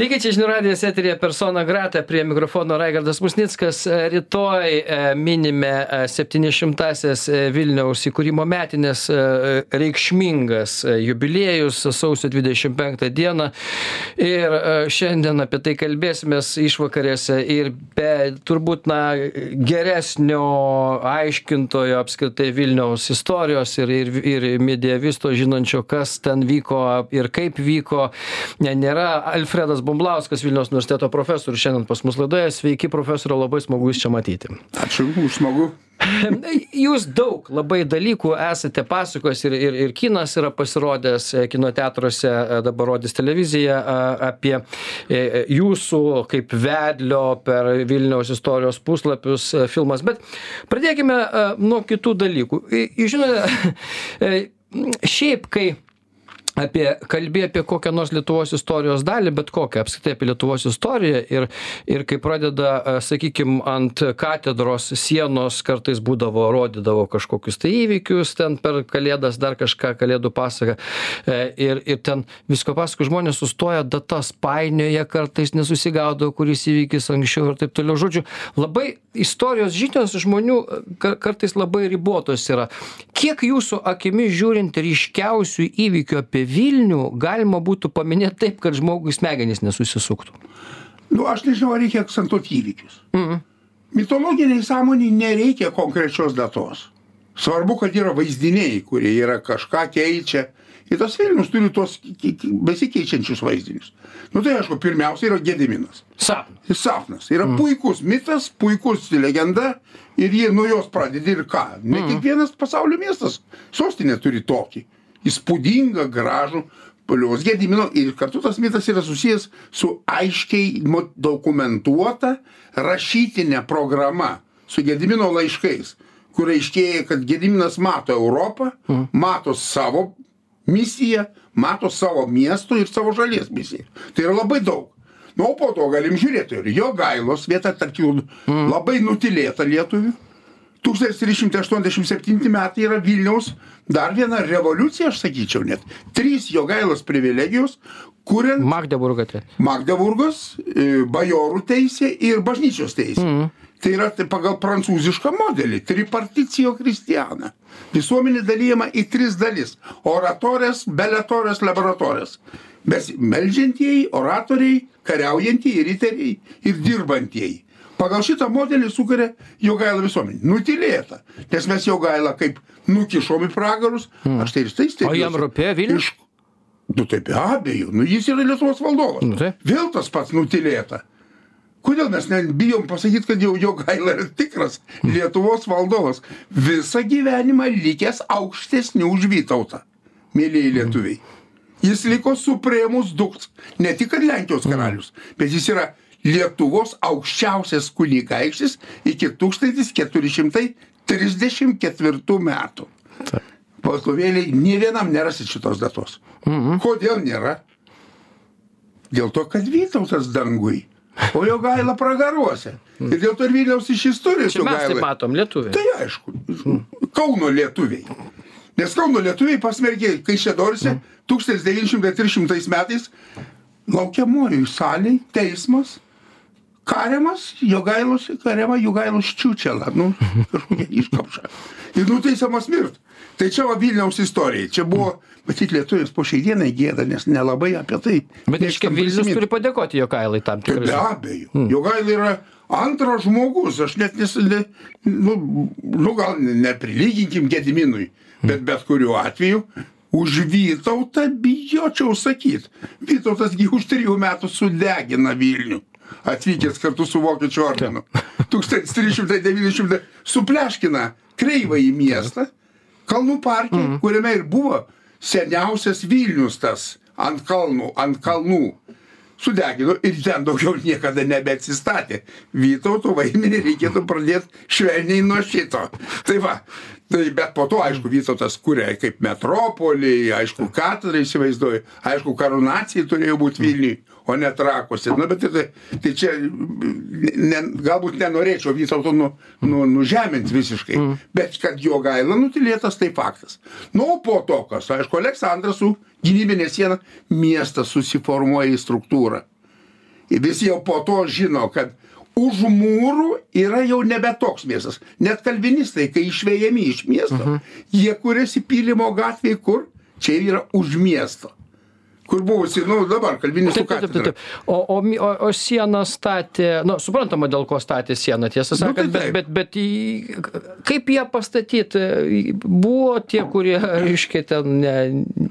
Sveiki, čia žinių radijas eterija persona grata prie mikrofono Raigardas Musnickas. Rytoj e, minime 700-asias e, Vilniaus įkūrimo metinės e, reikšmingas jubiliejus sausio 25 dieną. Ir šiandien apie tai kalbėsime išvakarėse ir be turbūt na, geresnio aiškintojo apskritai Vilniaus istorijos ir, ir, ir medievisto žinančio, kas ten vyko ir kaip vyko, nėra Alfredas Bumblauskas, Vilniaus universiteto profesorius, šiandien pas mus laidoje. Sveiki, profesoriu, labai smagu Jūs čia matyti. Ačiū smagu. Jūs daug labai dalykų esate pasakojęs ir, ir, ir kinas yra pasirodęs e, kino teatruose, e, dabar rodys televizija apie e, jūsų kaip vedlio per Vilniaus istorijos puslapius filmas. Bet pradėkime nuo kitų dalykų. Žinote, šiaip kai apie kalbi apie kokią nors lietuvos istorijos dalį bet kokią apskritai apie lietuvos istoriją ir ir kai pradeda sakykim ant katedros sienos kartais būdavo rodydavo kažkokius tai įvykius ten per kalėdas dar kažką kalėdų pasaką e, ir ir ten visko pasakoja žmonės sustoja datas painioja kartais nesusigaudo kuris įvykis anksčiau ir taip toliau. Žodžiu labai istorijos žinios žmonių ka kartais labai ribotos yra. Kiek jūsų akimis žiūrint ryškiausių įvykių apie vilnių galima būtų paminėt taip kad žmogui smegenys nesusisuktų? Nu aš nežinau ar reikia akcentuot įvykius. Mhm. mitologinei sąmonei nereikia konkrečios datos. Svarbu kad yra vaizdiniai kurie yra kažką keičia. Ir tas vilnius turi tuos besikeičiančius vaizdinius. Nu tai aišku pirmiausia yra gediminas. Sapnas. Sapnas. Yra mhm. puikus mitas puikus legenda ir jį nuo jos pradedi ir ką? Ne mhm. kiekvienas pasaulio miestas sostinę turi tokį įspūdingą gražų paliaus gedimino ir kartu tas mitas yra susijęs su aiškiai dokumentuota rašytine programa su gedimino laiškais kur aiškėja kad gediminas mato europą mhm. mato savo misiją mato savo miesto ir savo šalies misiją tai yra labai daug nu o po to galim žiūrėt ir jogailos vieta tarp jų mhm. labai nutylėta lietuvių tūkstantis trys šimtai aštuoniasdešim septinti metai yra vilniaus dar viena revoliucija aš sakyčiau net. Trys jogailos privilegijos kuriant magdeburgo te magdeburgas bajorų teisė ir bažnyčios teisė mhm. tai yra tai pagal prancūzišką modelį triparticijo kristiana. Visuomenė dalijama į tris dalis oratorės beletorės laboratorės. Besimeldžiantieji oratoriai kariaujantieji riteriai ir dirbantieji pagal šitą modelį sukuria jogaila visuomenė nutylėta. Nes mes jogailą kaip nukišom į pragarus. Hmm. aš tai ir tai o jam rūpėjo vilnius? Iš nu tai be abejo. Nu jis yra lietuvos valdovas. Nu, tai. vėl tas pats nutylėta. Kodėl mes nebijom pasakyt kad jau jogaila yra tikras hmm. lietuvos valdovas? Visą gyvenimą likęs aukštesniu už vytautą mielieji lietuviai. Jis liko suprėmus dux ne tik kad lenkijos karalius bet jis yra lietuvos aukščiausias kunigaikštis iki tūkstantis keturi šimtai trisdešim ketvirtų metų. Vadovėliai nė vienam nerasit šitos datos. Mhm. kodėl nėra? Dėl to kad vytautas danguj o jogaila pragaruose. Ir dėl to ir vilniaus išistorijos čia mes tai jogailai matom lietuviai. Tai aišku kauno lietuviai. Nes kauno lietuviai pasmerkė devyni šimtai trisdešimtais metais laukiamojoj salėj teismas kariamas jogailos kariama jogailos čiūčela nu kažkokia iškamša ir nuteisiamas mirt. Tai čia va vilniaus istorija. Čia buvo matyt lietuviams po šiai dienai gėda nes nelabai apie tai bet reiškia vilnius turi padėkoti jogailai tam tikrais be abejo. Jogaila yra antras žmogus aš net nes ne nu nu gal neprilyginkim gediminui bet bet kuriuo atveju už vytautą bijočiau sakyt. Vytautas gi už trijų metų sudegina vilnių atvykęs kartu su vokiečių ordinu. 1390 supleškina kreivąjį miestą, kalnų parke, mm. kuriame ir buvo seniausias Vilnius tas ant kalnų, ant kalnų. Sudegino ir ten daugiau niekada nebeatsistatė. Vytauto vaidmenį reikėtų pradėti švelniai nuo šito. Tai va, tai bet po to, aišku, Vytautas kūrė kaip metropolį, aišku, katedrą įsivaizduoju, aišku, karūnacija turėjo būti Vilniui o ne trakuose. Nu bet tai tai čia ne galbūt nenorėčiau vytauto nu nu nužemint visiškai Mm. bet kad jogaila nutylėtas tai faktas. Nu o po to kas? Aišku aleksandras su gynybine siena miestas susiformuoja į struktūrą. Ir visi jau po to žino, kad už mūrų yra jau nebe toks miestas. Net kalvinistai, kai išvėjami iš miesto, uh -huh. jie kuriasi Pylimo gatvėje, kur čia yra už miesto kur buvusi, nu dabar kalvinistų Taip, taip, taip. O, o, o, o sieną statė, nu, suprantama, dėl ko statė sieną, tiesą Nu, sakant, tai bet, bet, bet į, kaip ją pastatyti? Buvo tie, kurie, reiškia, ten ne.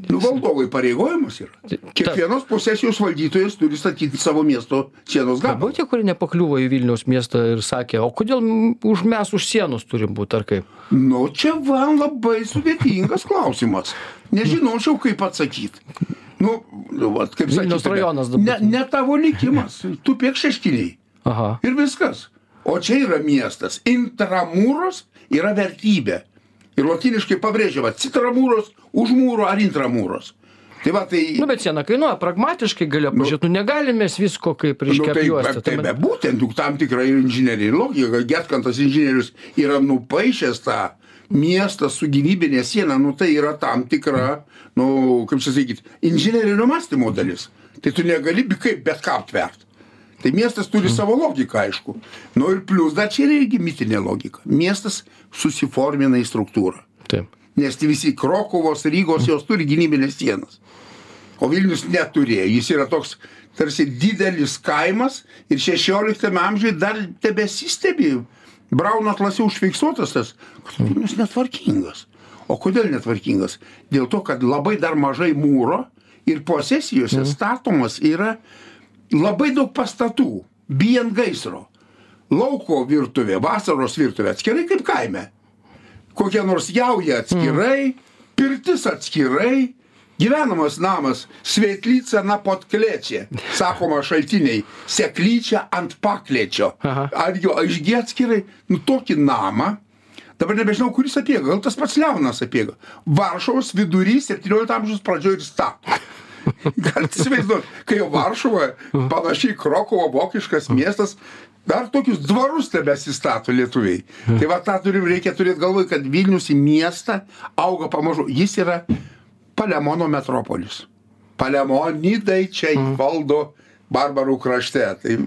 Nu, valdovai pareigojimas yra. Kiekvienos posesijos valdytojas turi statyti savo miesto sienos Buvo gabalą. tie, kurie nepakliuvo į Vilniaus miestą ir sakė, o kodėl už mes už sienos turim būti, ar kaip? Nu, čia man labai sudėtingas klausimas. Nežinočiau, kaip atsakyti. Nu, nu vat, kaip Vilniaus sakyti, rajonas ne, dabar. ne tavo likimas. Tu piek šeškiniai. Aha. Ir viskas. O čia yra miestas. Intramūros yra vertybė. Ir latiniškai pabrėžiama citramūros, už mūro ar intramūros. Tai va, tai... Nu, bet siena kainuoja, pragmatiškai galėjo pažiūrėti, nu negalime mes visko kaip, reiškia, Nu, tai, apjuosti. tai be būtent, juk tam tikra ir inžinerinė logika. Getkantas inžinierius yra nupaišęs tą miestą su gyvybinė siena, nu tai yra tam tikra, nu, kaip čia sakyti, inžinerinio mąstymo dalis. Tai tu negali kaip bet ką aptvert. Tai miestas turi savo logiką, aišku. Nu ir plus dar čia yra irgi mitinė logika. Miestas susiformina į struktūrą. Taip. Nes tai visi Krokovos, Rygos, jos turi gynybinės sienas. O Vilnius neturėjo. Jis yra toks tarsi didelis kaimas ir 16 amžiuje dar tebesistebi. Brauno atlase užfiksuotas tas, kad Vilnius netvarkingas. O kodėl netvarkingas? Dėl to, kad labai dar mažai mūro ir posesijose statomas yra labai daug pastatų, bijant gaisro. Lauko virtuvė, vasaros virtuvė, atskirai kaip kaime kokia nors jauja atskirai, pirtis atskirai, gyvenamas namas, sveitlyca na potklečia, sakoma šaltiniai, seklyčia ant paklečio. Ar jo išgi atskirai, nu tokį namą, dabar nebežinau, kuris apiega, gal tas pats Leonas apiega. Varšuvos vidury 17 amžiaus pradžioje ir stato. Galite įsivaizduoti, kai jau Varšuva, panašiai Krokovo, vokiškas miestas, dar tokius dvarus tebesistato lietuviai. Tai va tą turim, reikia turėti galvoj, kad Vilnius į miestą auga pamažu. Jis yra Palemono metropolis. Palemonidai čia valdo barbarų krašte. Tai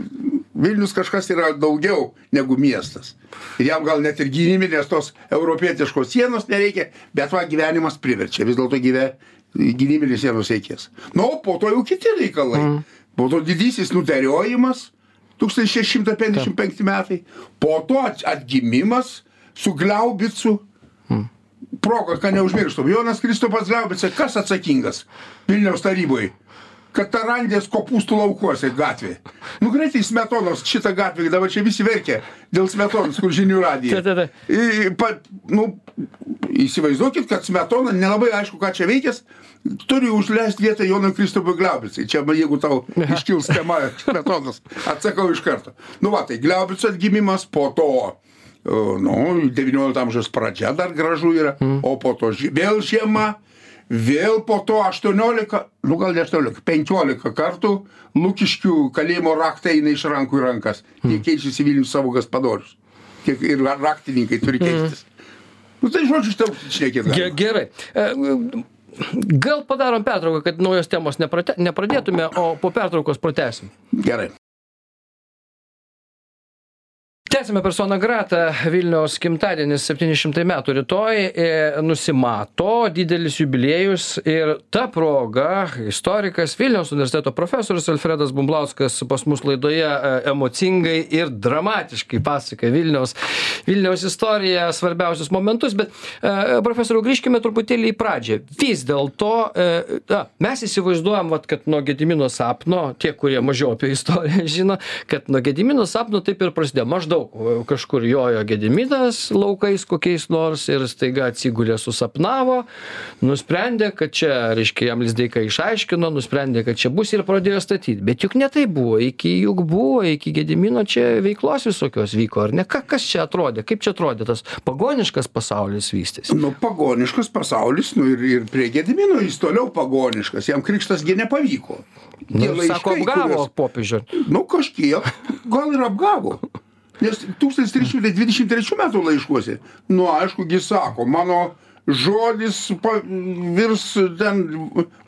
Vilnius kažkas yra daugiau negu miestas. Ir jam gal net ir gynybinės tos europietiškos sienos nereikia, bet va gyvenimas priverčia. Vis dėlto gyve, gynybinės sienos reikės. Na, o po to jau kiti reikalai. Mm. Po to didysis nuteriojimas 1655 metai. Po to at- atgimimas su Gliaubicu. Proga, ką neužmirštum. Jonas Kristupas Gliaubica, kas atsakingas Vilniaus taryboje? kad tarandės kopūstų laukuose gatvė. Nu greitai smetonos šitą gatvę, dabar čia visi verkia dėl smetonos, kur žinių radija. Ta, ta, ta. I- pa- Nu, įsivaizduokit, kad smetona nelabai aišku, ką čia veikęs, turi užleisti vietą Jonui Kristupui Gliaubicai. Čia, jeigu tau iškils tema smetonos, atsakau iš karto. Nu, va, tai Gliaubico atgimimas po to. Nu, 19 amžiaus pradžia dar gražu yra, o po to vėl žiema, vėl po to 18, nu gal ne 18, 15 kartų Lukiškių kalėjimo raktai eina iš rankų į rankas. Jie keičiasi Vilnius savo gaspadorius. Kiek ir raktininkai turi keistis. Nu tai žodžiu, šitą šnekėt. Gerai. E, Gal padarom pertrauką, kad naujos temos nepradėtume, o po pertraukos pratesim. Gerai. Tęsime persona grata Vilniaus gimtadienis 700 metų rytoj e, nusimato didelis jubiliejus ir ta proga istorikas Vilniaus universiteto profesorius Alfredas Bumblauskas pas mus laidoje e, emocingai ir dramatiškai pasakoja Vilniaus, Vilniaus istoriją, svarbiausius momentus, bet e, profesoriau grįžkime truputėlį į pradžią. Vis dėlto na, mes įsivaizduojam, vat, kad nuo Gedimino sapno, tie, kurie mažiau apie istoriją žino, kad nuo Gedimino sapno taip ir prasidėjo. Maždaug e, kažkur jojo Gediminas laukais kokiais nors ir staiga atsigulė susapnavo, nusprendė, kad čia, reiškia, jam Lizdeika išaiškino, nusprendė, kad čia bus ir pradėjo statyti. Bet juk ne tai buvo, iki juk buvo, iki Gedimino čia veiklos visokios vyko, ar ne? Ka, kas čia atrodė, kaip čia atrodė tas pagoniškas pasaulis vystėsi? Nu, pagoniškas pasaulis, nu ir, ir prie Gedimino jis toliau pagoniškas, jam krikštasgi nepavyko. Nu, sako, laiškai, apgavo kuriuos- popiežių. Nu, kažkiek, gal ir apgavo. Nes 1323 metų laiškuose, nu, aišku, jis sako, mano žodis pa- virs ten,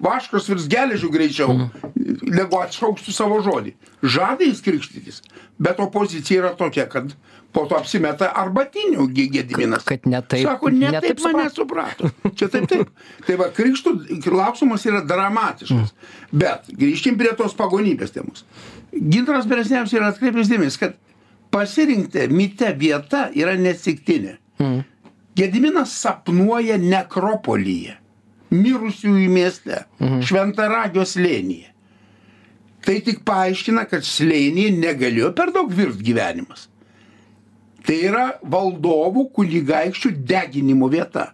vaškas virs geležių greičiau, negu atšauksiu savo žodį. Žada jis krikštytis, bet opozicija yra tokia, kad po to apsimeta arbatinių Gediminas. Kad ne taip- Sako, ne, ne taip, taip mane suprato. Čia taip, taip. Tai va, krikštų klausimas yra dramatiškas. Bet grįžkim prie tos pagonybės temos. Gintaras Beresniavis yra atkreipęs dėmesį, kad pasirinkta mite vieta yra nesiktinė. Gediminas sapnuoja nekropolyje, mirusiųjų mieste, šventaragio slėnyje. Tai tik paaiškina, kad slėnyje negalėjo per daug virt gyvenimas. Tai yra valdovų kunigaikščių deginimo vieta.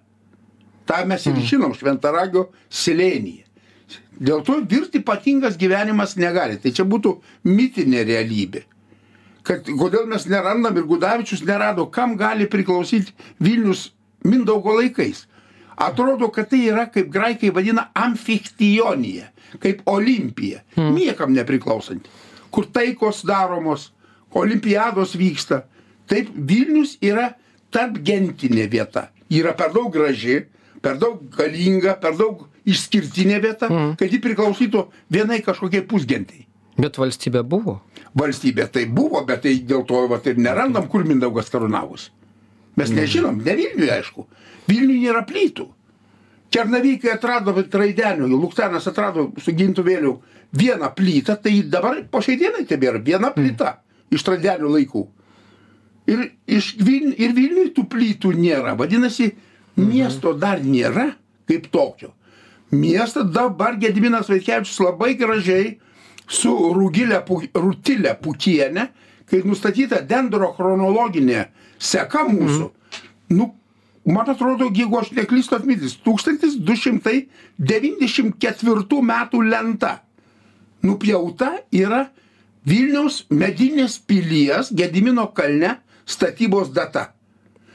Ta mes ir žinom šventaragio slėnyje. Dėl to virti ypatingas gyvenimas negali. Tai čia būtų mitinė realybė. Kad kodėl mes nerandam ir Gudavičius nerado, kam gali priklausyti Vilnius Mindaugo laikais. Atrodo, kad tai yra, kaip graikai vadina, amfichtionija, kaip olimpija. Niekam nepriklausanti. Kur taikos daromos, olimpiados vyksta. Taip, Vilnius yra tarp gentinė vieta. Yra per daug graži, per daug galinga, per daug išskirtinė vieta, kad ji priklausytų vienai kažkokiai pusgentiai. Bet valstybė buvo. Valstybė tai buvo, bet tai dėl to vat, ir nerandam, kur Mindaugas karūnavus. Mes nežinom, ne Vilniuje aišku. Vilniuje nėra plytų. Černavykai atrado traidenių, Luktenas atrado su gintų vėliau vieną plytą, tai dabar po šiai dienai tebėra viena plyta iš traidenių laikų. Ir, iš Viln, ir Vilniuje tų plytų nėra. Vadinasi, miesto dar nėra kaip tokio. Miestą dabar Gediminas Vaitkevičius labai gražiai su Rugilė, Pu- Rutilė Pukienė, kai nustatyta dendrochronologinė seka mūsų, nu, man atrodo, jeigu aš neklystu atmintis, 1294 metų lenta nupjauta yra Vilniaus medinės pilies Gedimino kalne statybos data.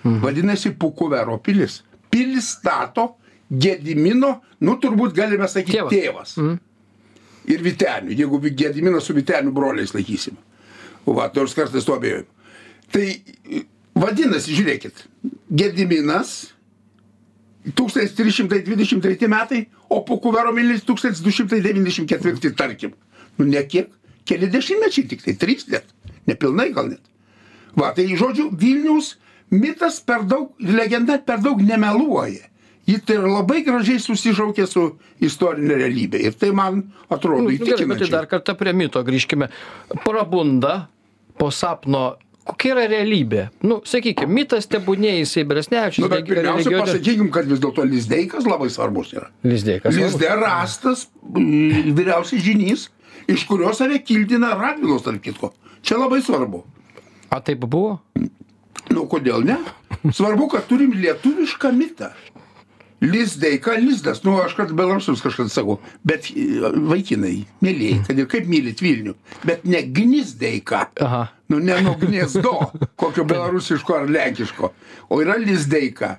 Vadinasi, Pukuvero pilis. Pilis stato Gedimino, nu turbūt galime sakyti, Tėvas. tėvas. Ir Vitenių, jeigu Gediminą su Vitenių broliais laikysim. Va, nors kartais to abejojam. Tai vadinasi, žiūrėkit, Gediminas 1323 metai, o Pukuvero milis 1294, tarkim. Nu, ne kiek, keli dešimtmečiai tik tai, trys net, nepilnai gal net. Va, tai žodžiu, Vilnius mitas per daug, legenda per daug nemeluoja. Ji tai yra labai gražiai susišaukia su istorinė realybė. Ir tai man atrodo Nu, bet tai įtikinančiai. dar kartą prie mito grįžkime. Prabunda po sapno. Kokia yra realybė? Nu, sakykime, mitas tebūnė jisai Beresnevičius. Nu, bet pirmiausia, pasakykim, kad vis dėlto lizdeikas labai svarbus yra. Lizdėkas. Lizde rastas mm, vyriausias žinys, iš kurio save kildina Radvilos, tarp kitko. Čia labai svarbu. A taip buvo? Nu, kodėl ne? Svarbu, kad turim lietuvišką mitą. Lizdeika, lizdas, nu aš kad belarusams kažkada sakau, bet e, vaikinai, mėlyjei, kad ir kaip mylit Vilnių, bet ne gnizdeika. Aha. Nu, ne nuo gniezdo, kokio belarusiško ar lenkiško, o yra lizdeika.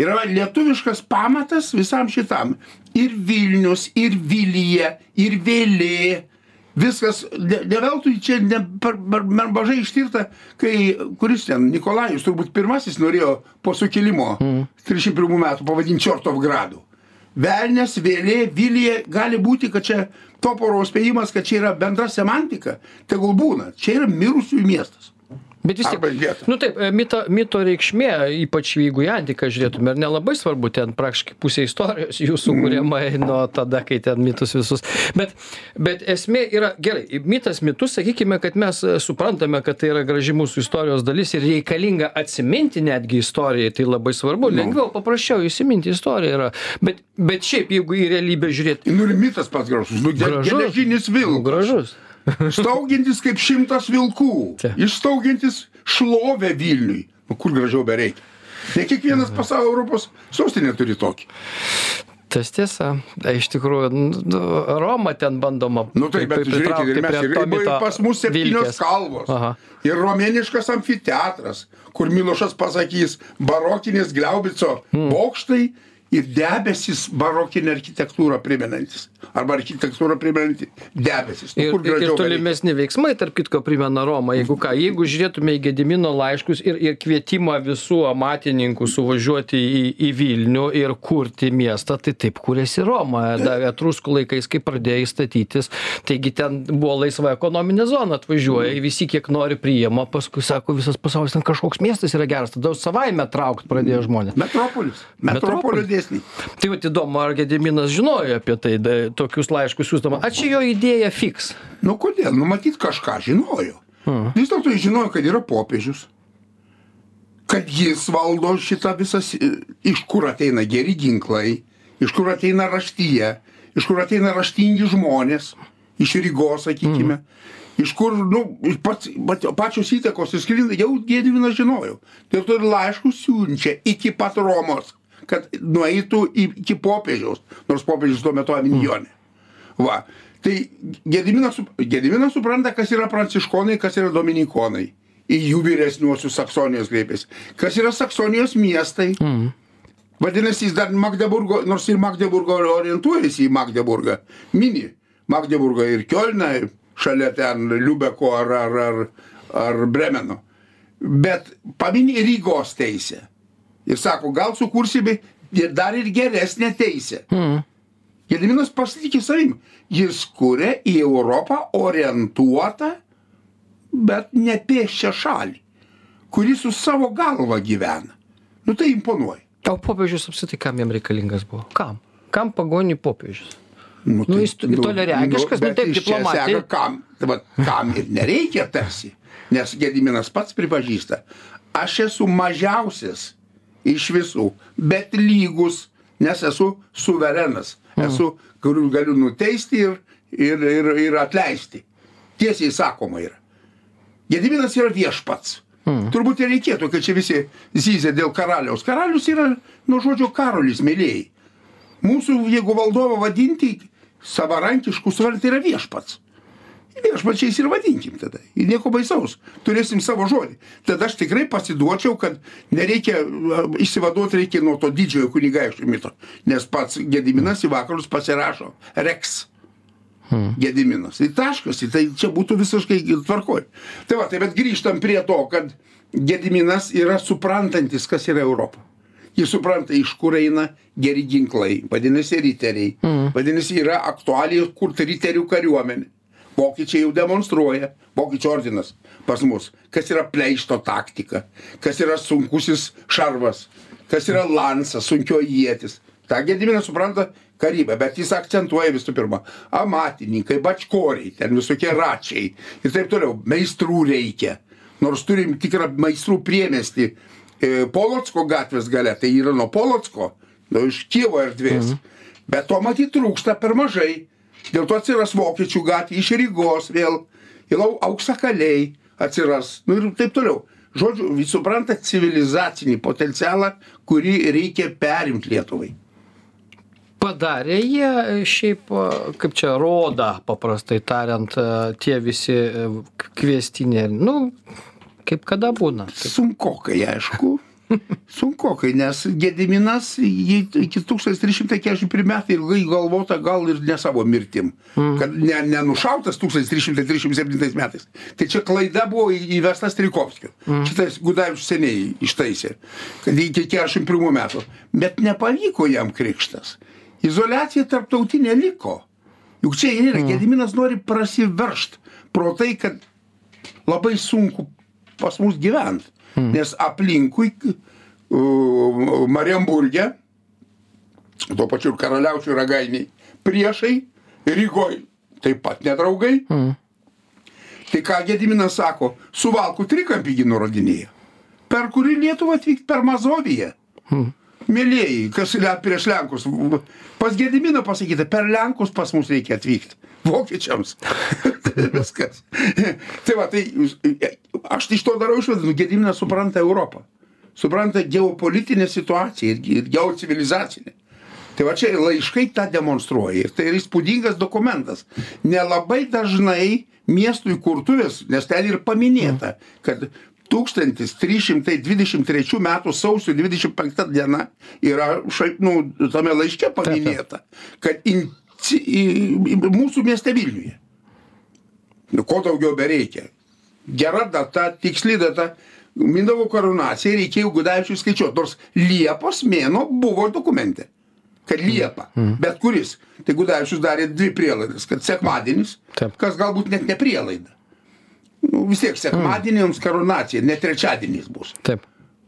Yra lietuviškas pamatas visam šitam. Ir Vilnius, ir Vilija, ir Vėlė. Viskas, ne, ne veltui čia ne, per, per, per mažai ištirta, kai kuris ten, Nikolajus, turbūt pirmasis norėjo po sukilimo mm. 31 metų pavadinti Čortovgradu. Velnes, vėlė, vilija, gali būti, kad čia toporo spėjimas, kad čia yra bendra semantika, tegul būna, čia yra mirusiųjų miestas. Bet vis tiek. Nu taip, e, mito, mito reikšmė, ypač jeigu į antiką žiūrėtume, ir nelabai svarbu, ten praktiškai pusė istorijos jūsų kuriama nuo tada, kai ten mitus visus. Bet, bet esmė yra, gerai, mitas mitus, sakykime, kad mes e, suprantame, kad tai yra graži mūsų istorijos dalis ir reikalinga atsiminti netgi istorijai, tai labai svarbu. Lengviau, paprasčiau įsiminti istoriją yra. Bet, bet šiaip, jeigu į realybę žiūrėti. Nu ir mitas pats gražus. Nu, ge- geležinis Nu, vilkas. gražus. Staugiantis kaip šimtas vilkų. Čia. Išstaugiantis šlovę Vilniui. Nu, kur gražiau bereikia. Ne kiekvienas pasaulio Europos sostinė turi tokį. Tas tiesa, iš tikrųjų, nu, Roma ten bandoma. Nu taip, bet pri- žiūrėkit, pritraukti ir mes mito pas mus septynios Vilkės. kalvos. Aha. Ir romėniškas amfiteatras, kur Milošas pasakys barokinės gliaubico Hmm. bokštai ir debesis barokinę architektūrą primenantis. Arba architektūrą primenanti debesis. Nu, Ir, ir, tolimesni veiksmai, tarp kitko, primena Romą. Jeigu ką, jeigu žiūrėtume į Gedimino laiškus ir, ir kvietimą visų amatininkų suvažiuoti į, į Vilnių ir kurti miestą, tai taip kūrėsi Roma. Dar etruskų laikais, kai pradėjo įstatytis, taigi ten buvo laisva ekonominė zona, atvažiuoja, visi kiek nori priima, paskui sako, visas pasaulis ten kažkoks miestas yra geras, tada savaime traukt pradėjo žmonės. Metropolis. Metropolio Metropolis. dėsniai. Tai va įdomu, ar Gediminas žinojo apie tai, tokius laiškus siūstama. Ar čia jo idėja fiks? Nu kodėl? Nu matyt kažką žinojo. Vis dėlto jis žinojo, kad yra popiežius. Kad jis valdo šitą visą, iš kur ateina geri ginklai, iš kur ateina raštyje, iš kur ateina raštingi žmonės, iš Rygos, sakykime. Iš kur, nu, pats, pat, pačios įtakos įsklinda, jau Gediminas žinojo. Dėl to ir laiškus siunčia iki pat Romos, kad nueitų iki popiežiaus, nors popiežius tuo metu Avinjonė. Va. Tai Gediminas, Gediminas supranta, kas yra pranciškonai, kas yra dominikonai. Į jų vyresniuosius Saksonijos kreipėsi. Kas yra Saksonijos miestai. Mm. Vadinasi, jis dar Magdeburgo, nors ir Magdeburgo orientuojasi į Magdeburgą. Mini Magdeburgą ir Kielną, šalia ten Liubeko ar, ar, ar, ar Bremeno. Bet pamini Rygos teisę. Ir sako, gal sukursime ir dar ir geresnę teisę. Mm. Gediminas pasitikė savim. Jis kuria į Europą orientuotą, bet ne pėščią šalį, kuri su savo galva gyvena. Nu tai imponuoja. O popiežius apsitai kam jam reikalingas buvo? Kam? Kam pagoniui popiežius? Nu, Nu, jis toliaregiškas, nu, bet taip, iš čia diplomatija. Kam, tai vat, kam ir nereikia tarsi. Nes Gediminas pats pripažįsta, aš esu mažiausias iš visų, bet lygus, nes esu suverenas. Esu, kurių galiu nuteisti ir, ir, ir, ir atleisti. Tiesiai sakoma yra. Gediminas yra viešpats. Mm. Turbūt ir reikėtų, kad čia visi zyzė dėl karaliaus. Karalius yra, nuo žodžio karolis, mėlyjei. Mūsų, jeigu valdovą vadinti savarankiškų svarant, tai yra viešpats. Viešpačiais ir vadinkim tada. Ir nieko baisaus. Turėsim savo žodį. Tada aš tikrai pasiduočiau, kad nereikia išsivaduoti reikia nuo to didžiojo kunigaikščio mito. Nes pats Gediminas į vakarus pasirašo Rex. Gediminas. Tai taškas, tai čia būtų visiškai tvarkoj. Tai va, tai bet grįžtam prie to, kad Gediminas yra suprantantis, kas yra Europa. Jis supranta, iš kur eina geri ginklai, vadinasi, riteriai. Mm. Vadinasi, yra aktualijos kurti riterių kariuomenė. Vokiečiai jau demonstruoja, vokiečių ordinas pas mus, kas yra pleišto taktika, kas yra sunkusis šarvas, kas yra lansas, sunkio jėtis. Ta Gediminas supranta karybę, bet jis akcentuoja visų pirma, amatininkai, bačkoriai, ten visokie račiai ir taip toliau, meistrų reikia. Nors turim tikrą meistrų priemesti e, Polocko gatvės gale, tai yra nuo Polocko, nuo iš Kievo erdvės. Mhm. Bet to matyt trūksta per mažai. Dėl to atsiras Vokiečių gatvė, iš Rygos vėl, ir auksakaliai atsiras, nu ir taip toliau. Žodžiu, jūs suprantat civilizacinį potencialą, kurį reikia perimti Lietuvai. Padarė jie šiaip, a, kaip čia roda, paprastai tariant, a, tie visi kviestiniai. Nu, kaip kada būna. Taip. Sunkokai, aišku. Sunkokai, nes Gediminas iki 1341 metai ilgai galvota gal ir ne savo mirtim, mm. kad ne, nenušautas 1337 metais. Tai čia klaida buvo įvestas Trikovskio. Mm. Šitas Gudavičius seniai ištaisė, kad iki 41 metų. Bet nepavyko jam krikštas. Izolacija tarptautinė liko. Juk čia ir yra, mm. Gediminas nori prasiveršt pro tai, kad labai sunku pas mus gyventi. Mm. Nes aplinkui uh, Mariamburgė, tuo pačiu ir karaliaučių ragainiai, priešai, Rygoj taip pat nedraugai. Mm. Tai ką Gediminas sako, suvalkų trikampį nurodinėja. Per kurį Lietuvą atvykti per Mazoviją. Mm. Mėlėjai, kas le, prieš Lenkus. Pas Gediminą pasakyta, per Lenkus pas mus reikia atvykti. Vokiečiams. Viskas. tai va, tai aš iš to darau išvadą, nu, Gediminas supranta Europą. Supranta geopolitinę situaciją ir, ir geocivilizacinę. Tai va čia ir laiškai tą demonstruoja. Ir tai yra įspūdingas dokumentas. Nelabai dažnai miestų įkurtuvės, nes ten ir paminėta, kad 1323 metų sausio 25 diena yra šiaip, nu, tame laiške paminėta, kad in, į- į- mūsų mieste Vilniuje. Nu, Ko daugiau bereikia. Gera data, tiksli data. Mindavo karūnacijai reikėjo Gudavičiui skaičiuoti, nors Liepos mėno buvo dokumente. Kad Liepa, bet kuris. Tai Gudavičius darė dvi prielaidas, kad sekmadienis, Taip. kas galbūt net ne prielaida. Nu, vis tiek sekmadieniams karūnacija, ne trečiadienis bus Taip.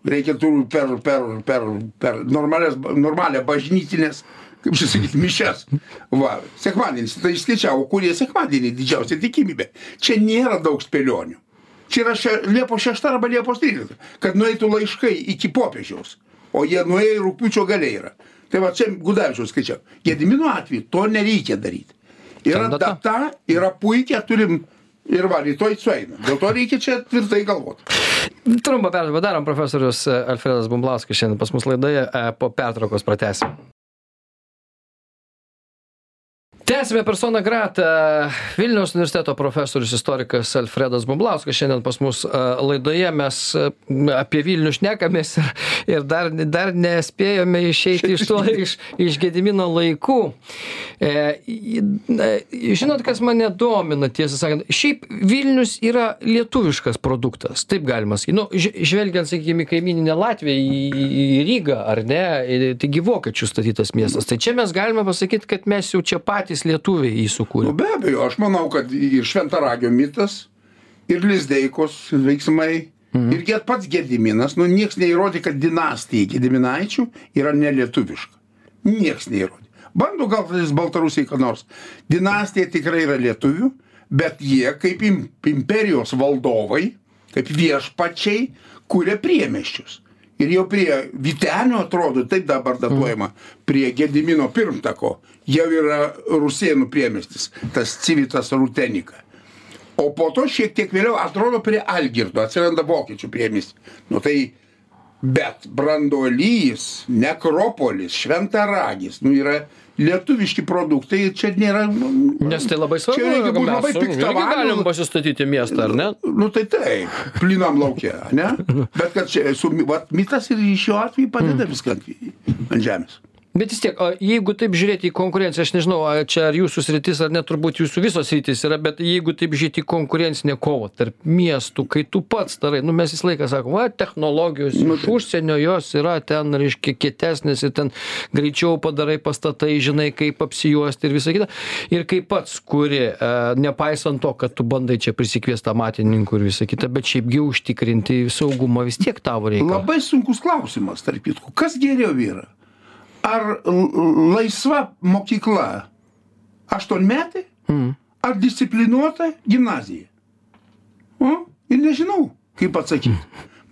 reikia tų per, per, per, per normalią bažnytinės, kaip čia sakyti, mišes. Va, sekmadienis, tai išskaičiavo, kurie sekmadienį didžiausia tikimybė. Čia nėra daug spėlionių. Čia yra še, Liepos 6 arba Liepos 13, kad nueitų laiškai iki popiežiaus, o jie nuėjo į rūpiučio galiai yra. Tai va čia Gudavičiaus skaičiau. Gedimino atveju to nereikia daryti. Yra data, yra puikia, turim ir va, rytoj sueina. Dėl to reikia čia tvirtai galvoti. Trumpą pertrauką darom, profesorius Alfredas Bumblauskas šiandien pas mus laidoje, e, po pertraukos pratesim. Tęsime persona grata. Vilniaus universiteto profesorius istorikas Alfredas Bumblauskas šiandien pas mus e, laidoje. Mes e, apie Vilnių šnekamės ir, dar, dar nespėjome išeiti iš to, iš, iš Gedimino laikų. E, žinot, kas mane domina, tiesą sakant, šiaip Vilnius yra lietuviškas produktas, taip galima sakyti. Nu, žvelgiant, sakykime, į kaimininę Latviją, į, į Rygą, ar ne, taigi vokiečių statytas miestas. Tai čia mes galime pasakyti, kad mes jau čia patys lietuviai jį Nu, sukūrėme. be abejo, aš manau, kad ir Šventaragio mitas, ir Lizdeikos veiksmai, mhm. ir get pats Gediminas, nu nieks neįrodė, kad dinastija Gediminaičių yra nelietuviška. Nieks neįrodė. Bando gal tas Baltarusiai ką nors. Dinastija tikrai yra lietuvių, bet jie kaip im, imperijos valdovai, kaip viešpačiai, kuria priemeščius. Ir jau prie Vitenio atrodo, taip dabar datuojama, prie Gedimino pirmtako, jau yra Rusėnų priemestis, tas civitas Rutenika. O po to šiek tiek vėliau atrodo prie Algirdo, atsiranda vokiečių priemestis. Nu tai, bet Brandolys, Nekropolis, Šventaragis, nu yra lietuviški produktai čia nėra... Nu, Nes tai labai svarbu. Čia reikia jeigu būt mes labai piktavaliu. galim pasistatyti miestą, ar ne? Nu tai taip, plinam laukia, ne? Bet kad čia su, vat, mitas ir šiuo atveju padeda viską ant, ant žemės. Bet vis tiek, o jeigu taip žiūrėti į konkurenciją, aš nežinau, ar čia ar jūsų sritis, ar net turbūt jūsų visos sritis yra, bet jeigu taip žiūrėti į konkurencinę kovą tarp miestų, kai tu pats darai, nu mes visą laiką sakom, va, technologijos iš užsienio jos yra ten, reiškia, kietesnės ir ten greičiau padarai pastatai, žinai, kaip apsijuosti ir visą kitą. Ir kaip pats kuri, nepaisant to, kad tu bandai čia prisikviesti amatininkų ir visą kitą, bet šiaipgi užtikrinti saugumą vis tiek tavo reikia. Labai sunkus klausimas, tarp kitko. Kas geriau yra? Ar laisva mokykla aštuonmetė? Mm. Ar disciplinuota gimnazija? O? Ir nežinau, kaip atsakyti.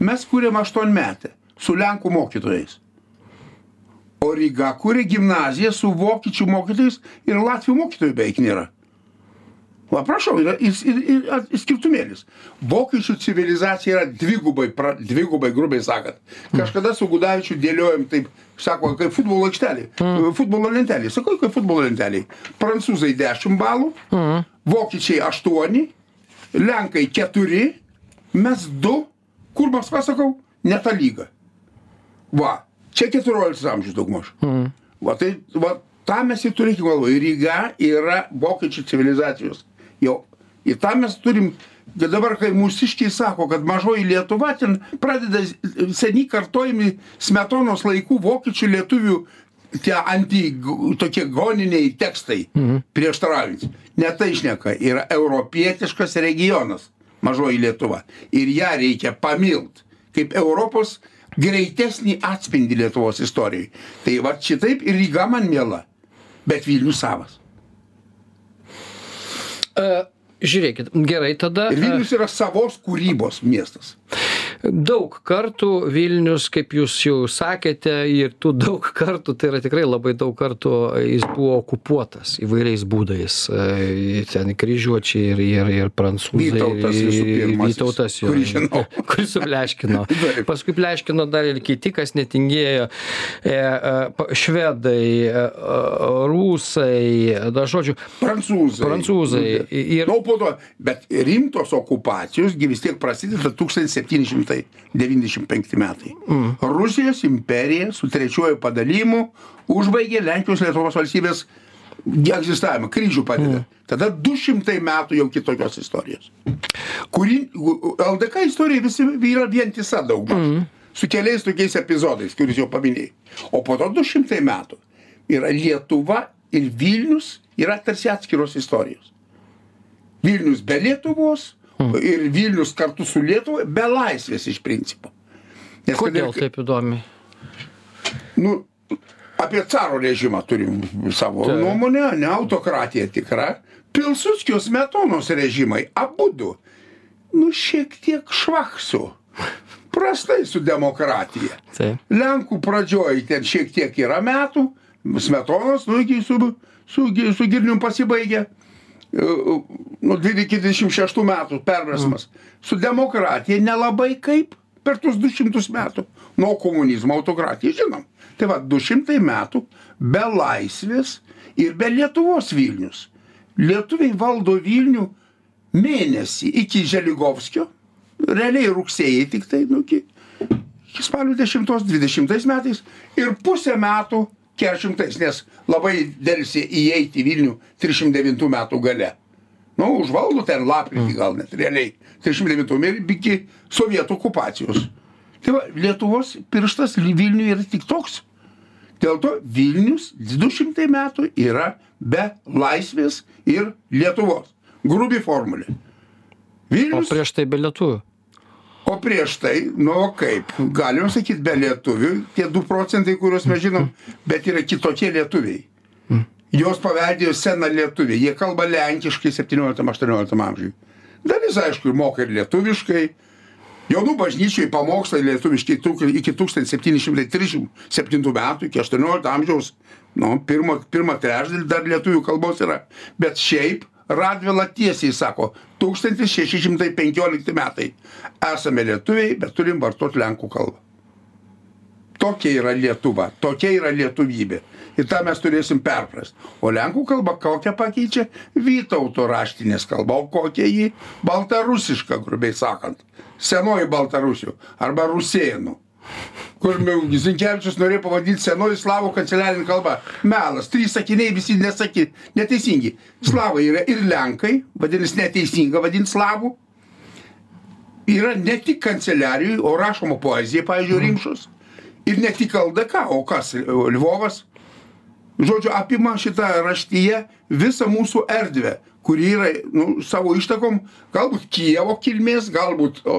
Mes kūrėm aštuonmetę su Lenkų mokytojais. O Ryga kūrė gimnaziją su vokiečių mokytojais ir Latvių mokytojų beveik nėra. Va, prašau, yra ir, ir, ir, ir skirtumėlis. Vokiečių civilizacija yra dvigubai, pra, dvigubai grubiai sakant. Kažkada su Gudavičiu dėliojom taip, sako, kaip futbolo aikštelė, futbolo lentelė. Sakau, kaip futbolo lentelė. Prancūzai 10 balų, vokiečiai 8, lenkai 4, mes 2, kur Maskva, sakau, ne ta lyga. Va, čia 14 amžius daugmaž. Va, tai, va, tą mes ir turėkime galvoje. Ryga yra vokiečių civilizacijos. Jau. Ir tą mes turim, bet dabar, kai mūsiškiai sako, kad mažoji Lietuva ten pradeda seniai kartojami smetonos laikų vokiečių lietuvių tie anti tokie goniniai tekstai mhm. prieštaraujantis. Ne tai išneka, yra europietiškas regionas mažoji Lietuva. Ir ją reikia pamilt kaip Europos greitesnį atspindį Lietuvos istorijai. Tai va šitaip ir Ryga man miela, bet Vilnius savas. E, Žiūrėkit, gerai tada. Ir Vilnius yra savos kūrybos miestas. Daug kartų Vilnius, kaip jūs jau sakėte, ir tu daug kartų, tai yra tikrai labai daug kartų, jis buvo okupuotas įvairiais būdais. E, Ten kryžiuočiai ir, ir, ir prancūzai. Vytautas ir- visų pirmasis, Vytautas jo. kurį žinau. Kuris supleškino. Paskui pleškino dar ir kiti, kas netingėjo. E, e, švedai, e, e, rusai, da žodžiu, Prancūzai. prancūzai. Ir, Nu, po to, bet rimtos okupacijos gi vis tiek prasideda 1795 metai. Mm. Rusijos imperija su trečiuoju padalymu užbaigė Lenkijos Lietuvos valstybės egzistavimą, kryžių padeda. Mm. Tada 200 metų jau kitokios istorijos. Kuri, LDK istorija visi yra vientisa daugmaž. Mm. Su keliais tokiais epizodais, kuris jau paminėjai. O po to 200 metų yra Lietuva ir Vilnius yra tarsi atskiros istorijos. Vilnius be Lietuvos mm. ir Vilnius kartu su Lietuva be laisvės iš principo. Nes Kodėl kad, taip įdomi? Nu, apie caro režimą turim savo tai. nuomonę, ne autokratija tikra. Pilsudskio smetonos režimai, abu du, nu šiek tiek švaksu. Prastai su demokratija. Taip. Lenkų pradžioj ten šiek tiek yra metų, smetonos, nu, iki su, su, su girnium pasibaigė. Nu, 26 metų perversmas. Mm. Su demokratija nelabai kaip per tuos 200 metų. Nuo komunizmo autokratija, žinom. Tai va, 200 metų be laisvės ir be Lietuvos Vilnius. Lietuviai valdo Vilnių mėnesį iki Želigovskio, realiai rugsėjai tik tai, nu, iki, iki spalio 10-20 metais ir pusę metų 40, nes labai dėlsi įeiti į Vilnių 309 metų gale. Nu, užvaldo ten lapkritį gal net, realiai 39 ir iki sovietų okupacijos. Tai va, Lietuvos pirštas Vilniui yra tik toks. Dėl to Vilnius 200 metų yra be laisvės ir Lietuvos. Grubi formulė. Vilnius. O prieš tai be lietuvių. O prieš tai, nu kaip, galim sakyti be lietuvių, tie 2 procentai, kuriuos mes žinom, bet yra kitokie lietuviai. Jos paveldėjo seną lietuvį, jie kalba lenkiškai 17-18 amžiui. Dalis, aišku, moka ir lietuviškai, Jaunų bažnyčiai pamokslai lietuviški iki 1737 metų, iki 18 amžiaus, nu, pirmo, pirmą trečdalį dar lietuvių kalbos yra. Bet šiaip Radvila tiesiai sako, 1615 metai. Esame lietuviai, bet turim vartoti lenkų kalbą. Tokia yra Lietuva, tokia yra lietuvybė. Ir tą mes turėsim perprast. O lenkų kalba kokią pakeičia? Vytauto raštinės kalba, o kokia jį? Baltarusiška, grubiai sakant. Senoji Baltarusių arba Rusėnų. Kur Zinkevičius norėjo pavadinti senoji slavų kanceliarinė kalba. Melas, trys sakiniai visi nesaky, neteisingi. Slavai yra ir lenkai, vadinasi neteisinga vadinti slavų. Yra ne tik kanceliarijai, o rašoma poezija, pavyzdžiui, rimšos. Ir ne tik LDK, o kas? Lvovas, žodžiu, apima šitą raštyje visą mūsų erdvę, kuri yra nu, savo ištakom, galbūt Kievo kilmės, galbūt o,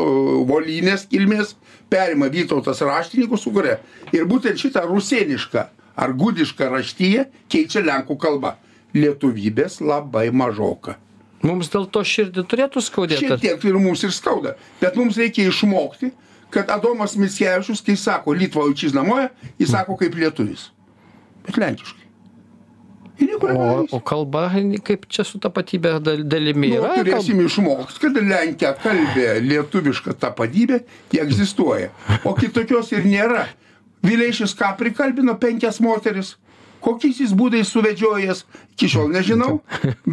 Volynės kilmės, perima Vytautas raštininkų sukuria. Ir būtent šitą rusėnišką ar gudišką raštyje keičia lenkų kalba. Lietuvybės labai mažoka. Mums dėl to širdį turėtų skaudėti. Šiek tiek ir mums ir skauda. Bet mums reikia išmokti, kad Adomas Mickevičius, kai sako Lietuva učiznamoja, jis sako kaip lietuvis. Bet lenkiškai. O, o kalba, kaip čia su tapatybė dalimi nu, yra? Turėsim kalb... išmokti, kad lenkia kalbė lietuviška tapatybė, jie egzistuoja. O kitokios ir nėra. Vileišis ką prikalbino penkias moteris. Kokiais jis būdais suvedžiojęs, iki šiol nežinau.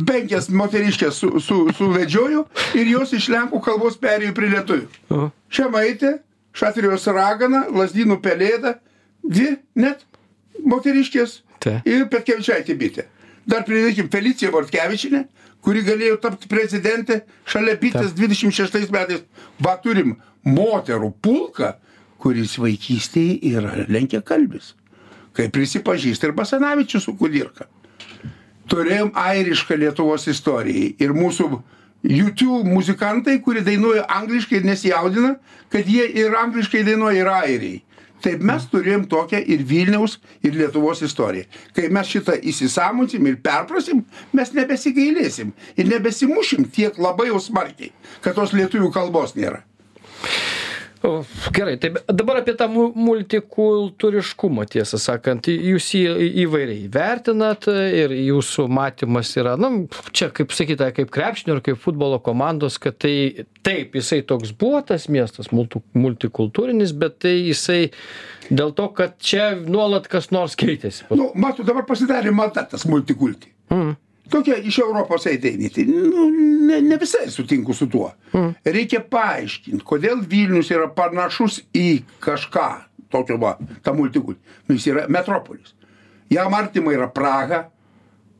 Penkias moteriškės su, su, suvedžiojo ir jos iš lenkų kalbos perėjo prie lietuvių. Šemaitė, Šatrijos ragana, Lasdynų pelėda, dvi net moteriškės Ta. ir Petkevičaitė bitė. Dar pridėkim Feliciją Vortkevičinę, kuri galėjo tapti prezidentė šalia bitės 26 metais. Va turim moterų pulką, kuris vaikystėje yra lenkia kalbis. Kaip prisipažįsta ir Basanavičius su Kudirka. Turėjom airišką Lietuvos istorijai ir mūsų YouTube muzikantai, kurie dainuoja angliškai ir nesijaudina, kad jie ir angliškai dainuoja ir airiai. Taip mes turėjom tokią ir Vilniaus, ir Lietuvos istoriją. Kai mes šitą įsisamonsim ir perprasim, mes nebesigailėsim ir nebesimušim tiek labai jau smarkiai, kad tos lietuvių kalbos nėra. O, gerai, tai dabar apie tą multikultūriškumą, tiesą sakant, jūs jį įvairiai vertinat ir jūsų matymas yra, na, čia kaip sakyta, kaip krepšinio ir kaip futbolo komandos, kad tai taip, jisai toks buvo tas miestas multikultūrinis, bet tai jisai dėl to, kad čia nuolat kas nors keitėsi. Nu, matau, dabar pasidarė mata tas multikulti. Mm tokia iš Europos. Tai nu, ne, ne visai sutinku su tuo. Mm. Reikia paaiškinti, kodėl Vilnius yra panašus į kažką tokio, va, tą multikultį. Nu, jis yra metropolis. Jam artima yra Praga,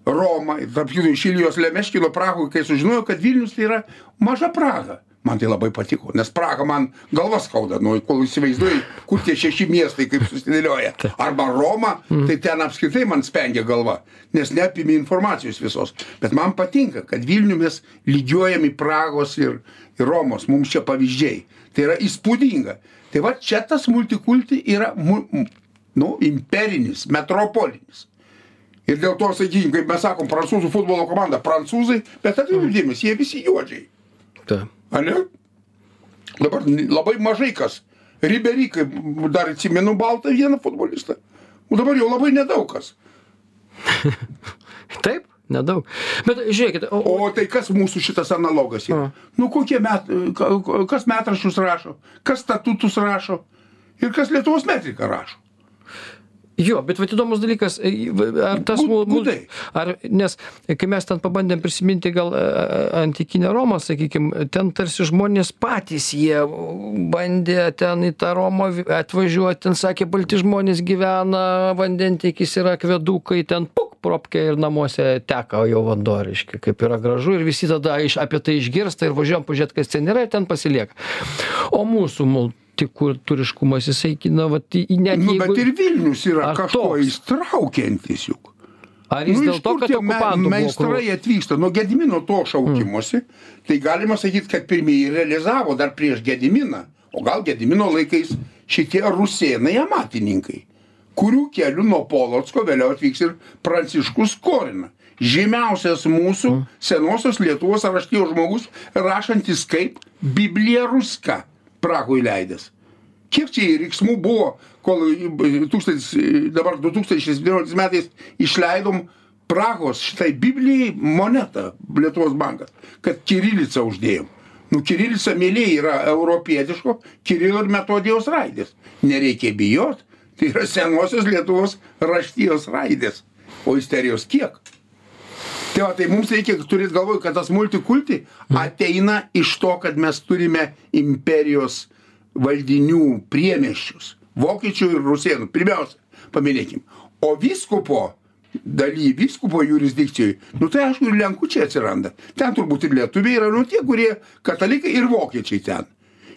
Roma, tarp kitų iš Ilijos Lemeškino Prahoje, kai sužinojau, kad Vilnius tai yra maža Praga. Man tai labai patiko, nes Praga man galvas skauda, nu, kol įsivaizduoju, kur tie šeši miestai kaip susidėlioja. Arba Roma, tai ten apskritai man spengia galva, nes neapimi informacijos visos. Bet man patinka, kad Vilnių mes lygiuojam į Pragos ir, ir Romos, mums čia pavyzdžiai. Tai yra įspūdinga. Tai va čia tas multikulti yra, mu, nu, imperinis, metropolinis. Ir dėl to, sakykime, kaip mes sakom, prancūzų futbolo komanda, prancūzai, bet atkreipiu dėmesį, jie visi juodžiai. Ta. Ane? Dabar labai mažai kas. Ribery, kaip dar atsimenu baltą vieną futbolistą. O dabar jau labai nedaug kas. Taip, nedaug. Bet žiūrėkit, o, o, O tai kas mūsų šitas analogas yra? Nu kokie met, ka- ka- kas metraščius rašo, kas statutus rašo ir kas Lietuvos metriką rašo. Jo, bet vat įdomus dalykas, e, ar tas... Gudai. Ar, nes kai mes ten pabandėm prisiminti gal e, e, antikinę Romą, sakykime, ten tarsi žmonės patys jie bandė ten į tą Romą atvažiuoti, ten sakė, balti žmonės gyvena, vandentikis yra akvedukai, ten puk, propkė ir namuose teka jau vanduo, reiškia, kaip yra gražu ir visi tada iš, apie tai išgirsta ir važiuojam pažiūrėti, kas ten yra ir ten pasilieka. O mūsų multikultūriškumas, jisai, na, vat, net Nu, jeigu... bet ir Vilnius yra kažko toks? įstraukiantis juk. Ar jis Nu, dėl to, kad okupantų buvo meistrai atvyksta nuo Gedimino to šaukimosi, tai galima sakyti, kad pirmieji realizavo dar prieš Gediminą, o gal Gedimino laikais šitie rusėnai amatininkai, kurių keliu nuo Polotsko vėliau atvyks ir Pranciškus Korina. Žymiausias mūsų senosios Lietuvos raštijos žmogus, rašantis kaip Biblija Ruska Prahui leidęs. Kiek čia riksmų buvo, kol e, tūkstantis, e, dabar 2017 metais išleidom Prahos šitai Biblijai monetą Lietuvos bankas, kad Kirilicą uždėjom. Nu, Kirilica mėlyje yra europietiško Kirilo ir metodijos raidės. Nereikia bijot, tai yra senosios Lietuvos raštijos raidės. O isterijos kiek? Tai va, tai mums reikia turėti galvoj, kad tas multikulti ateina iš to, kad mes turime imperijos valdinių priemeščius. Vokiečių ir rusėnų. Pirmiausia, paminėkim. O vyskupo daly, vyskupo jurisdikcijai, nu tai aišku, ir lenkučiai atsiranda. Ten turbūt ir lietuviai yra, nu tie, kurie katalikai ir vokiečiai ten.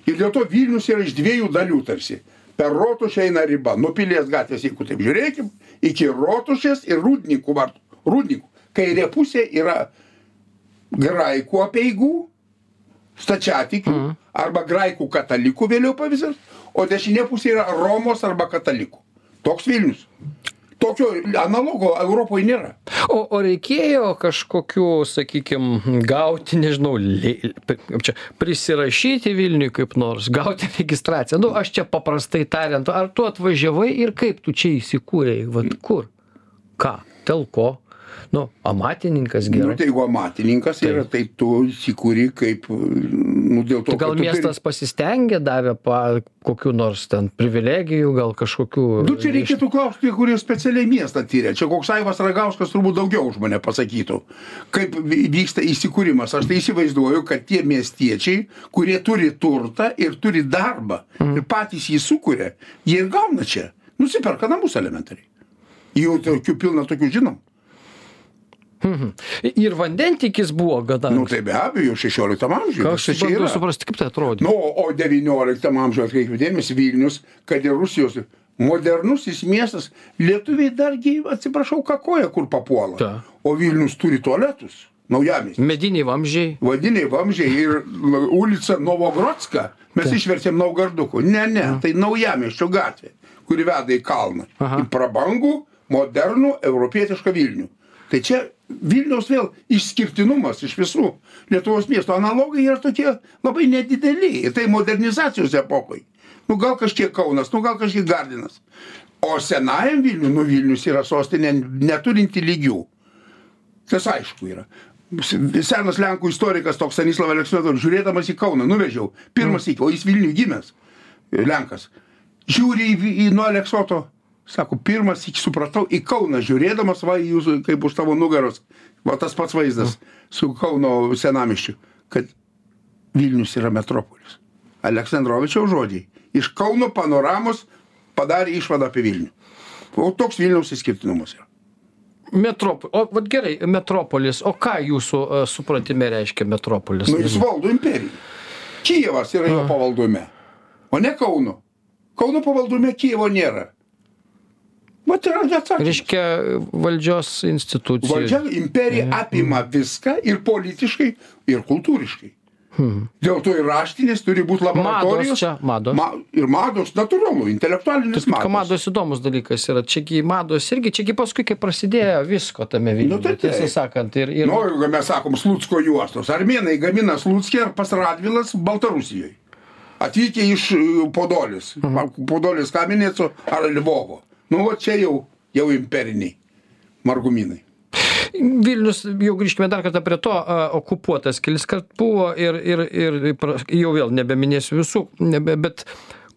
Ir dėl to Vilnius yra iš dviejų dalių tarsi. Per rotušę eina riba. Nuo pilies gatvės, jeigu taip žiūrėkim, iki rotušės ir rūdnikų vartų. Rūdnikų. Kairė pusė yra graikų apieigų, stačiatikių Mhm. arba graikų katalikų vėliau pavyzdys, o dešinė pusė yra Romos arba katalikų. Toks Vilnius. Tokio analogo Europoje nėra. O, o reikėjo kažkokių, sakykime, gauti, nežinau, kaip čia, prisirašyti Vilniui kaip nors, gauti registraciją. Nu, aš čia paprastai tariant, ar tu atvažiavai ir kaip tu čia įsikūrėjai, vad kur? Ką? Dėl ko? Nu, amatininkas Nu, gerai. tai jeigu amatininkas yra, tai tu įsikūri kaip, nu, dėl to, Tai gal miestas pasistengė, davė pa, kokių nors ten privilegijų, gal kažkokių... Turi... Nu, čia reikėtų klausti, kurie specialiai miestą tyrė. Čia koks Aivas Ragauskas turbūt daugiau už mane pasakytų. Kaip vy- vyksta įsikūrimas. Aš tai įsivaizduoju, kad tie miestiečiai, kurie turi turtą ir turi darbą Mhm. ir patys jį sukuria, jie ir gauna čia. Nusiperka namus elementariai. Jau tokių pilna tokių žinom. Ir vandentikis buvo gana. Nu tai be abejo, 16 amžiuje. Aš čia yra. suprasti, kaip tai atrodė. Nu, o 19 amžiuje atkreipiu dėmesį Vilnius, kad ir Rusijos modernusis miestas, lietuviai dargi, atsiprašau, kakoja, kur papuola. Ta. O Vilnius turi tualetus, naujamės. Mediniai vamžiai. Vadiniai vamžiai ir ulica Novogrodska mes išvertėm Naugarduku. Ne, ne, tai naujamiesčio gatvė, kuri veda į kalną. Aha. Į prabangų, modernų, europietišką Vilnių. Tai čia Vilniaus vėl išskirtinumas iš visų Lietuvos miestų. Analogai yra tokie labai nedideli. Ir tai modernizacijos epokai. Nu gal kažkiek Kaunas, nu gal kažkiek Gardinas. O senajam Vilniui, nu Vilnius yra sostinė neturinti lygių. Tas aišku yra. Senas Lenkų istorikas toks Stanislavas Aleksandrovas, žiūrėdamas į Kauną, nuvežiau. Pirmas iki, o jis Vilniui gimęs. Lenkas. Žiūri į, į nuo Aleksoto. Sako, pirmas iki supratau, į Kauną žiūrėdamas, va, į jūsų, kaip už tavo nugaros. Va tas pats vaizdas su Kauno senamiščiu, kad Vilnius yra metropolis. Aleksandrovičiaus žodžiai. Iš Kauno panoramos padarė išvadą apie Vilnių. O toks Vilniaus įskirtinumas yra. Metropo, o vat gerai, metropolis, o ką jūsų uh, supratime reiškia metropolis? Nu, jis valdo imperiją. Kijevas yra jo pavaldume, o ne Kauno. Kauno pavaldume Kijevo nėra. Vat yra atsakymas. Reiškia valdžios institucijų. Valdžia imperija apima viską ir politiškai, ir kultūriškai. Dėl to ir raštinės turi būti laboratorijos. Mados čia, mados. Ma, ir mados, natūralu, intelektualinis mados. mados įdomus dalykas yra. Čiagi mados irgi, čiagi paskui, kai prasidėjo visko tame Nu, tai Vilniuje, tiesą sakant. Ir, ir, Nu, jeigu mes sakom Slutsko juostos, armėnai gamina Slutskį ar pas Radvilas Baltarusijoje. Atvykę iš e, Podolis, Mhm. Podolis Kaminėco ar Lvovo. Nu, o čia jau, jau imperiniai margumynai. Vilnius, jau grįžkime dar kartą prie to, okupuotas kelis kart buvo ir, ir, ir jau vėl nebeminėsiu visų, nebe, bet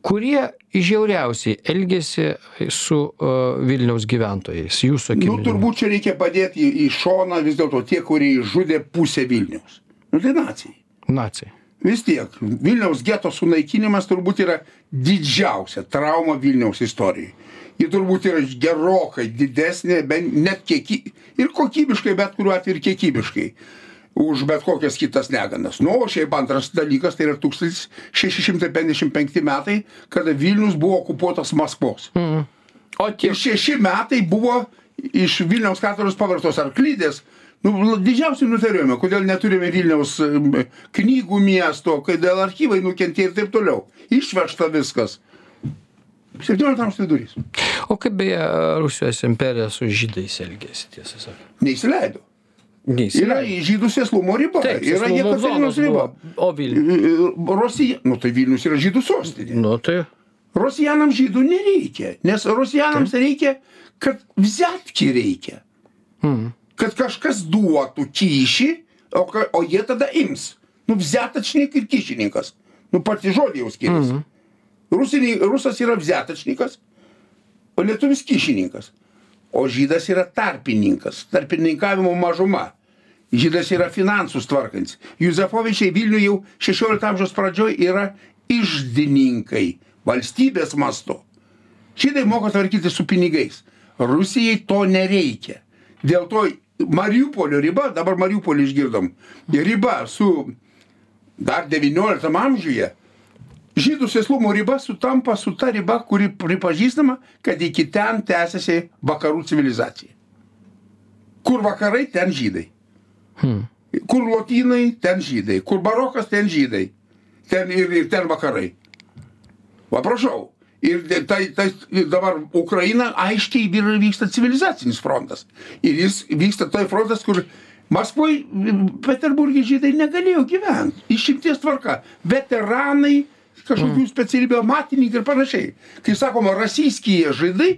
kurie žiauriausiai elgėsi su uh, Vilniaus gyventojais, jūsų Nu, akimis? turbūt čia reikia padėti į, į šoną vis dėlto tie, kurie išžudė pusę Vilniaus. Nu, tai nacijai. Nacijai. Vis tiek, Vilniaus geto sunaikinimas turbūt yra didžiausia trauma Vilniaus istorijai. Ji turbūt yra gerokai didesnė, bent net kieky, ir kokybiškai, bet kuriuo atveju ir kiekybiškai, už bet kokias kitas neganas. Nu, o šiaip antras dalykas, tai yra 1655 metai, kada Vilnius buvo okupuotas Maskvos. O tie šeši metai buvo iš Vilniaus katedros pavirtos arklydės. Nu, didžiausiai nutarėme, kodėl neturime Vilniaus knygų miesto, kodėl archyvai nukentėjo ir taip toliau. Išvežta viskas. 17 amžiaus vidurys. O kaip beje Rusijos imperija su žydais elgėsi, tiesą sakant? Neįsileido. Yra Neįsileido. žydų sėslumo riba. Taip, yra Jekaterinos riba. O Vilnius. Rusija, nu tai Vilnius yra žydų sostinė. Nu tai. Rusijanams žydų nereikia, nes rusijanams reikia, kad vzatki reikia. Kad kažkas duotų kyšį, o, o jie tada ims. Nu, vzatačnik ir kyšininkas. Nu, pati žodį jau skiriasi. Rusiniai, rusas yra vzatačnikas, o lietuvis kyšininkas. O žydas yra tarpininkas, tarpininkavimo mažuma. Žydas yra finansus tvarkantis. Juzefovičiai Vilniuje jau 16 amžiaus pradžioj yra išdininkai valstybės mastu. Žydai moka tvarkyti su pinigais. Rusijai to nereikia. Dėl to Mariupolio riba, dabar Mariupolį išgirdom, riba su dar 19 amžiuje, žydų sėslumo riba sutampa su ta riba, kuri pripažįstama, kad iki ten tęsiasi vakarų civilizacija. Kur vakarai, ten žydai. Kur lotynai, ten žydai. Kur barokas, ten žydai. Ten ir, ir ten vakarai. Va prašau. Ir tai, tai ir dabar Ukraina aiškiai vyksta civilizacinis frontas. Ir jis vyksta toj frontas, kur Maskvoje, Peterburgė žydai negalėjo gyventi. Išimties tvarka. Veteranai, kažkokių specialybių amatininkai ir panašiai. Kai sakoma, rasyskyje žydai,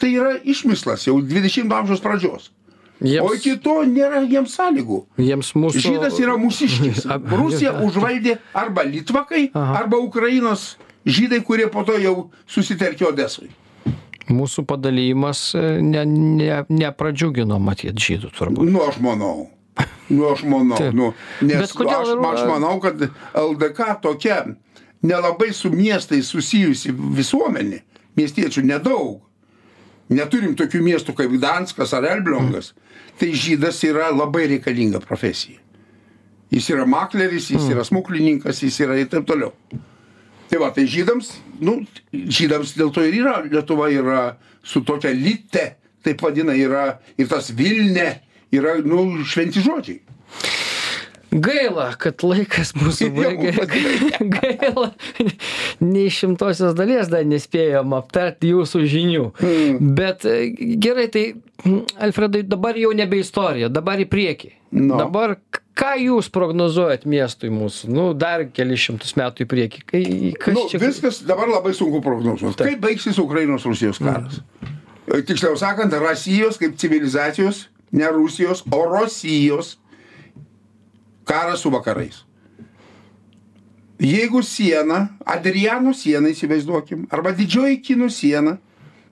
tai yra išmislas jau 20 amžiaus pradžios. Jiems, O iki to nėra jiems sąlygų. jiems mūsų. Žydas yra mūsiškis. Rusija užvaldė arba Litvakai, Aha. arba Ukrainos žydai, kurie po to jau susitelkė Odesui. Mūsų padalymas e, ne, ne, nepradžiugino matyti žydų turbūt. Nu, aš manau. Nu, aš manau. Taip. Nu, nes kodėl aš, aš manau, kad LDK tokia nelabai su miestais susijusi visuomenė, miestiečių nedaug. Neturim tokių miestų kaip Gdanskas ar Elbliongas. Tai žydas yra labai reikalinga profesija. Jis yra makleris, jis yra smuklininkas, jis yra ir taip toliau. Tai va, tai žydams, nu, žydams dėl to ir yra, Lietuva yra su tokia lite, taip vadina, yra ir tas Vilne, yra, nu, šventi žodžiai. Gaila, kad laikas mūsų baigė. Gaila, nei šimtosios dalies dar nespėjom aptarti jūsų žinių. Bet e, gerai, tai mm, Alfredai, dabar jau nebe istorija, dabar į priekį. Nu. Dabar ką jūs prognozuojat miestui mūsų, nu, dar keli šimtus metų į priekį? Kai, kas Nu, čia? viskas dabar labai sunku prognozuoti. Kaip baigsis Ukrainos-Rusijos karas? E, Tiksliau sakant, Rusijos kaip civilizacijos, ne Rusijos, o Rusijos karas su vakarais. Jeigu siena, Adriano siena įsivaizduokim, arba didžioji kinų siena,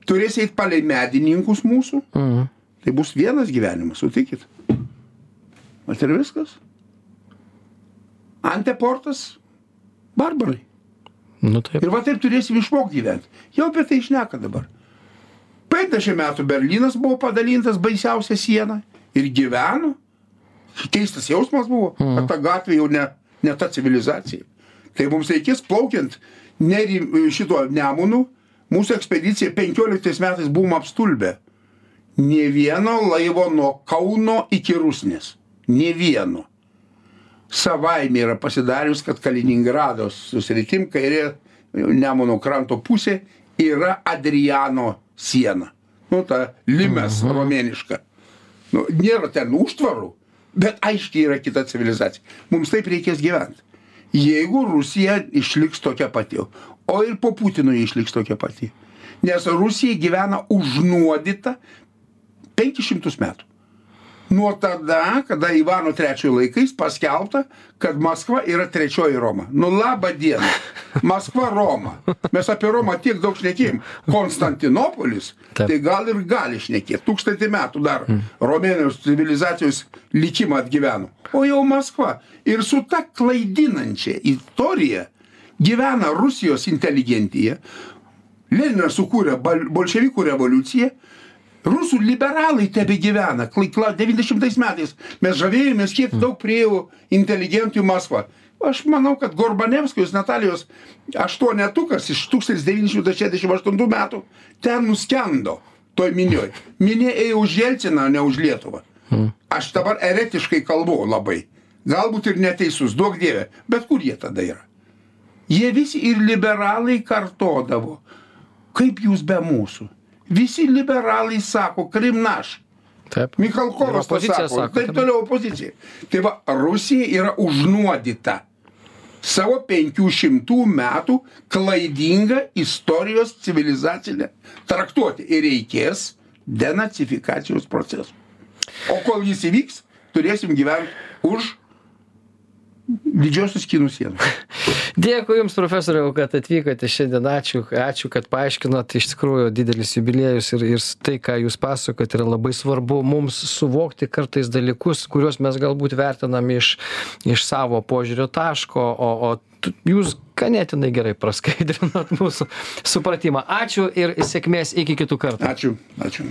turės eiti palei medininkus mūsų, Mhm. tai bus vienas gyvenimas, sutikit. Mat ir viskas. Anteportas, barbarai. Nu, taip. Ir va taip turėsim išmokti gyventi. Jau apie tai išneka dabar. Penkiasdešimt metų berlynas buvo padalintas baisiausia siena ir gyveno. Keistas jausmas buvo kad ta gatvė jau ne ne ta civilizacija. Tai mums reikės plaukiant neri šituo nemunu mūsų ekspedicija penkioliktais metais buvom apstulbę. Nė vieno laivo nuo kauno iki rusnės. Nė vieno. Savaime yra pasidarius kad kaliningrado sritim kairė nemuno kranto pusė yra adriano siena. Nu ta limes romėniška. Nu nėra ten užtvarų bet aiškiai yra kita civilizacija. Mums taip reikės gyvent. Jeigu rusija išliks tokia pati o ir po putino išliks tokia pati. Nes rusija gyvena penkis šimtus metų nuo tada kada ivano trečiojo laikais paskelbta kad maskva yra trečioji roma. Nu laba diena. Maskva roma. Mes apie romą tiek daug šnekėjom. Konstantinopolis tai gal ir gali šnekėt. Tūkstantį metų dar romėnijos civilizacijos likimą atgyveno. O jau maskva. Ir su ta klaidinančia istorija gyvena rusijos inteligentija. Leninas sukūrė bolševikų revoliuciją rusų liberalai tebegyvena. Klaikla devyniasdešimtais metais. Mes žavėjomės kiek daug priėjo inteligentų į maskvą. Aš manau kad gorbanevskos natalijos aštuonetukas iš tūkstantis devyni šimtai šešiasdešim aštuntų metų ten nuskendo toj minioj. Minia ėjo už jelciną ne už lietuvą. Aš dabar eretiškai kalbu labai. Galbūt ir neteisus duok dieve bet kur jie tada yra? Jie visi ir liberalai kartodavo. Kaip jūs be mūsų visi liberalai sako krim naš Taip. Tą opozicija sako, sako, taip toliau opozicija. Tai va, Rusija yra užnuodyta savo 500 metų klaidinga istorijos civilizacinė traktuoti ir reikės denacifikacijos procesų. O kol jis įvyks, turėsim gyventi už didžiosios kinų sienos. Dėkui Jums, profesoriau, kad atvykote šiandien. Ačiū, ačiū kad paaiškinot. Iš tikrųjų, didelis jubiliejus ir, ir tai, ką Jūs pasakot, yra labai svarbu mums suvokti kartais dalykus, kuriuos mes galbūt vertinam iš, iš savo požiūrio taško, o, o Jūs ganėtinai gerai praskaidrinot mūsų supratimą. Ačiū ir sėkmės iki kitų kartų. Ačiū, ačiū.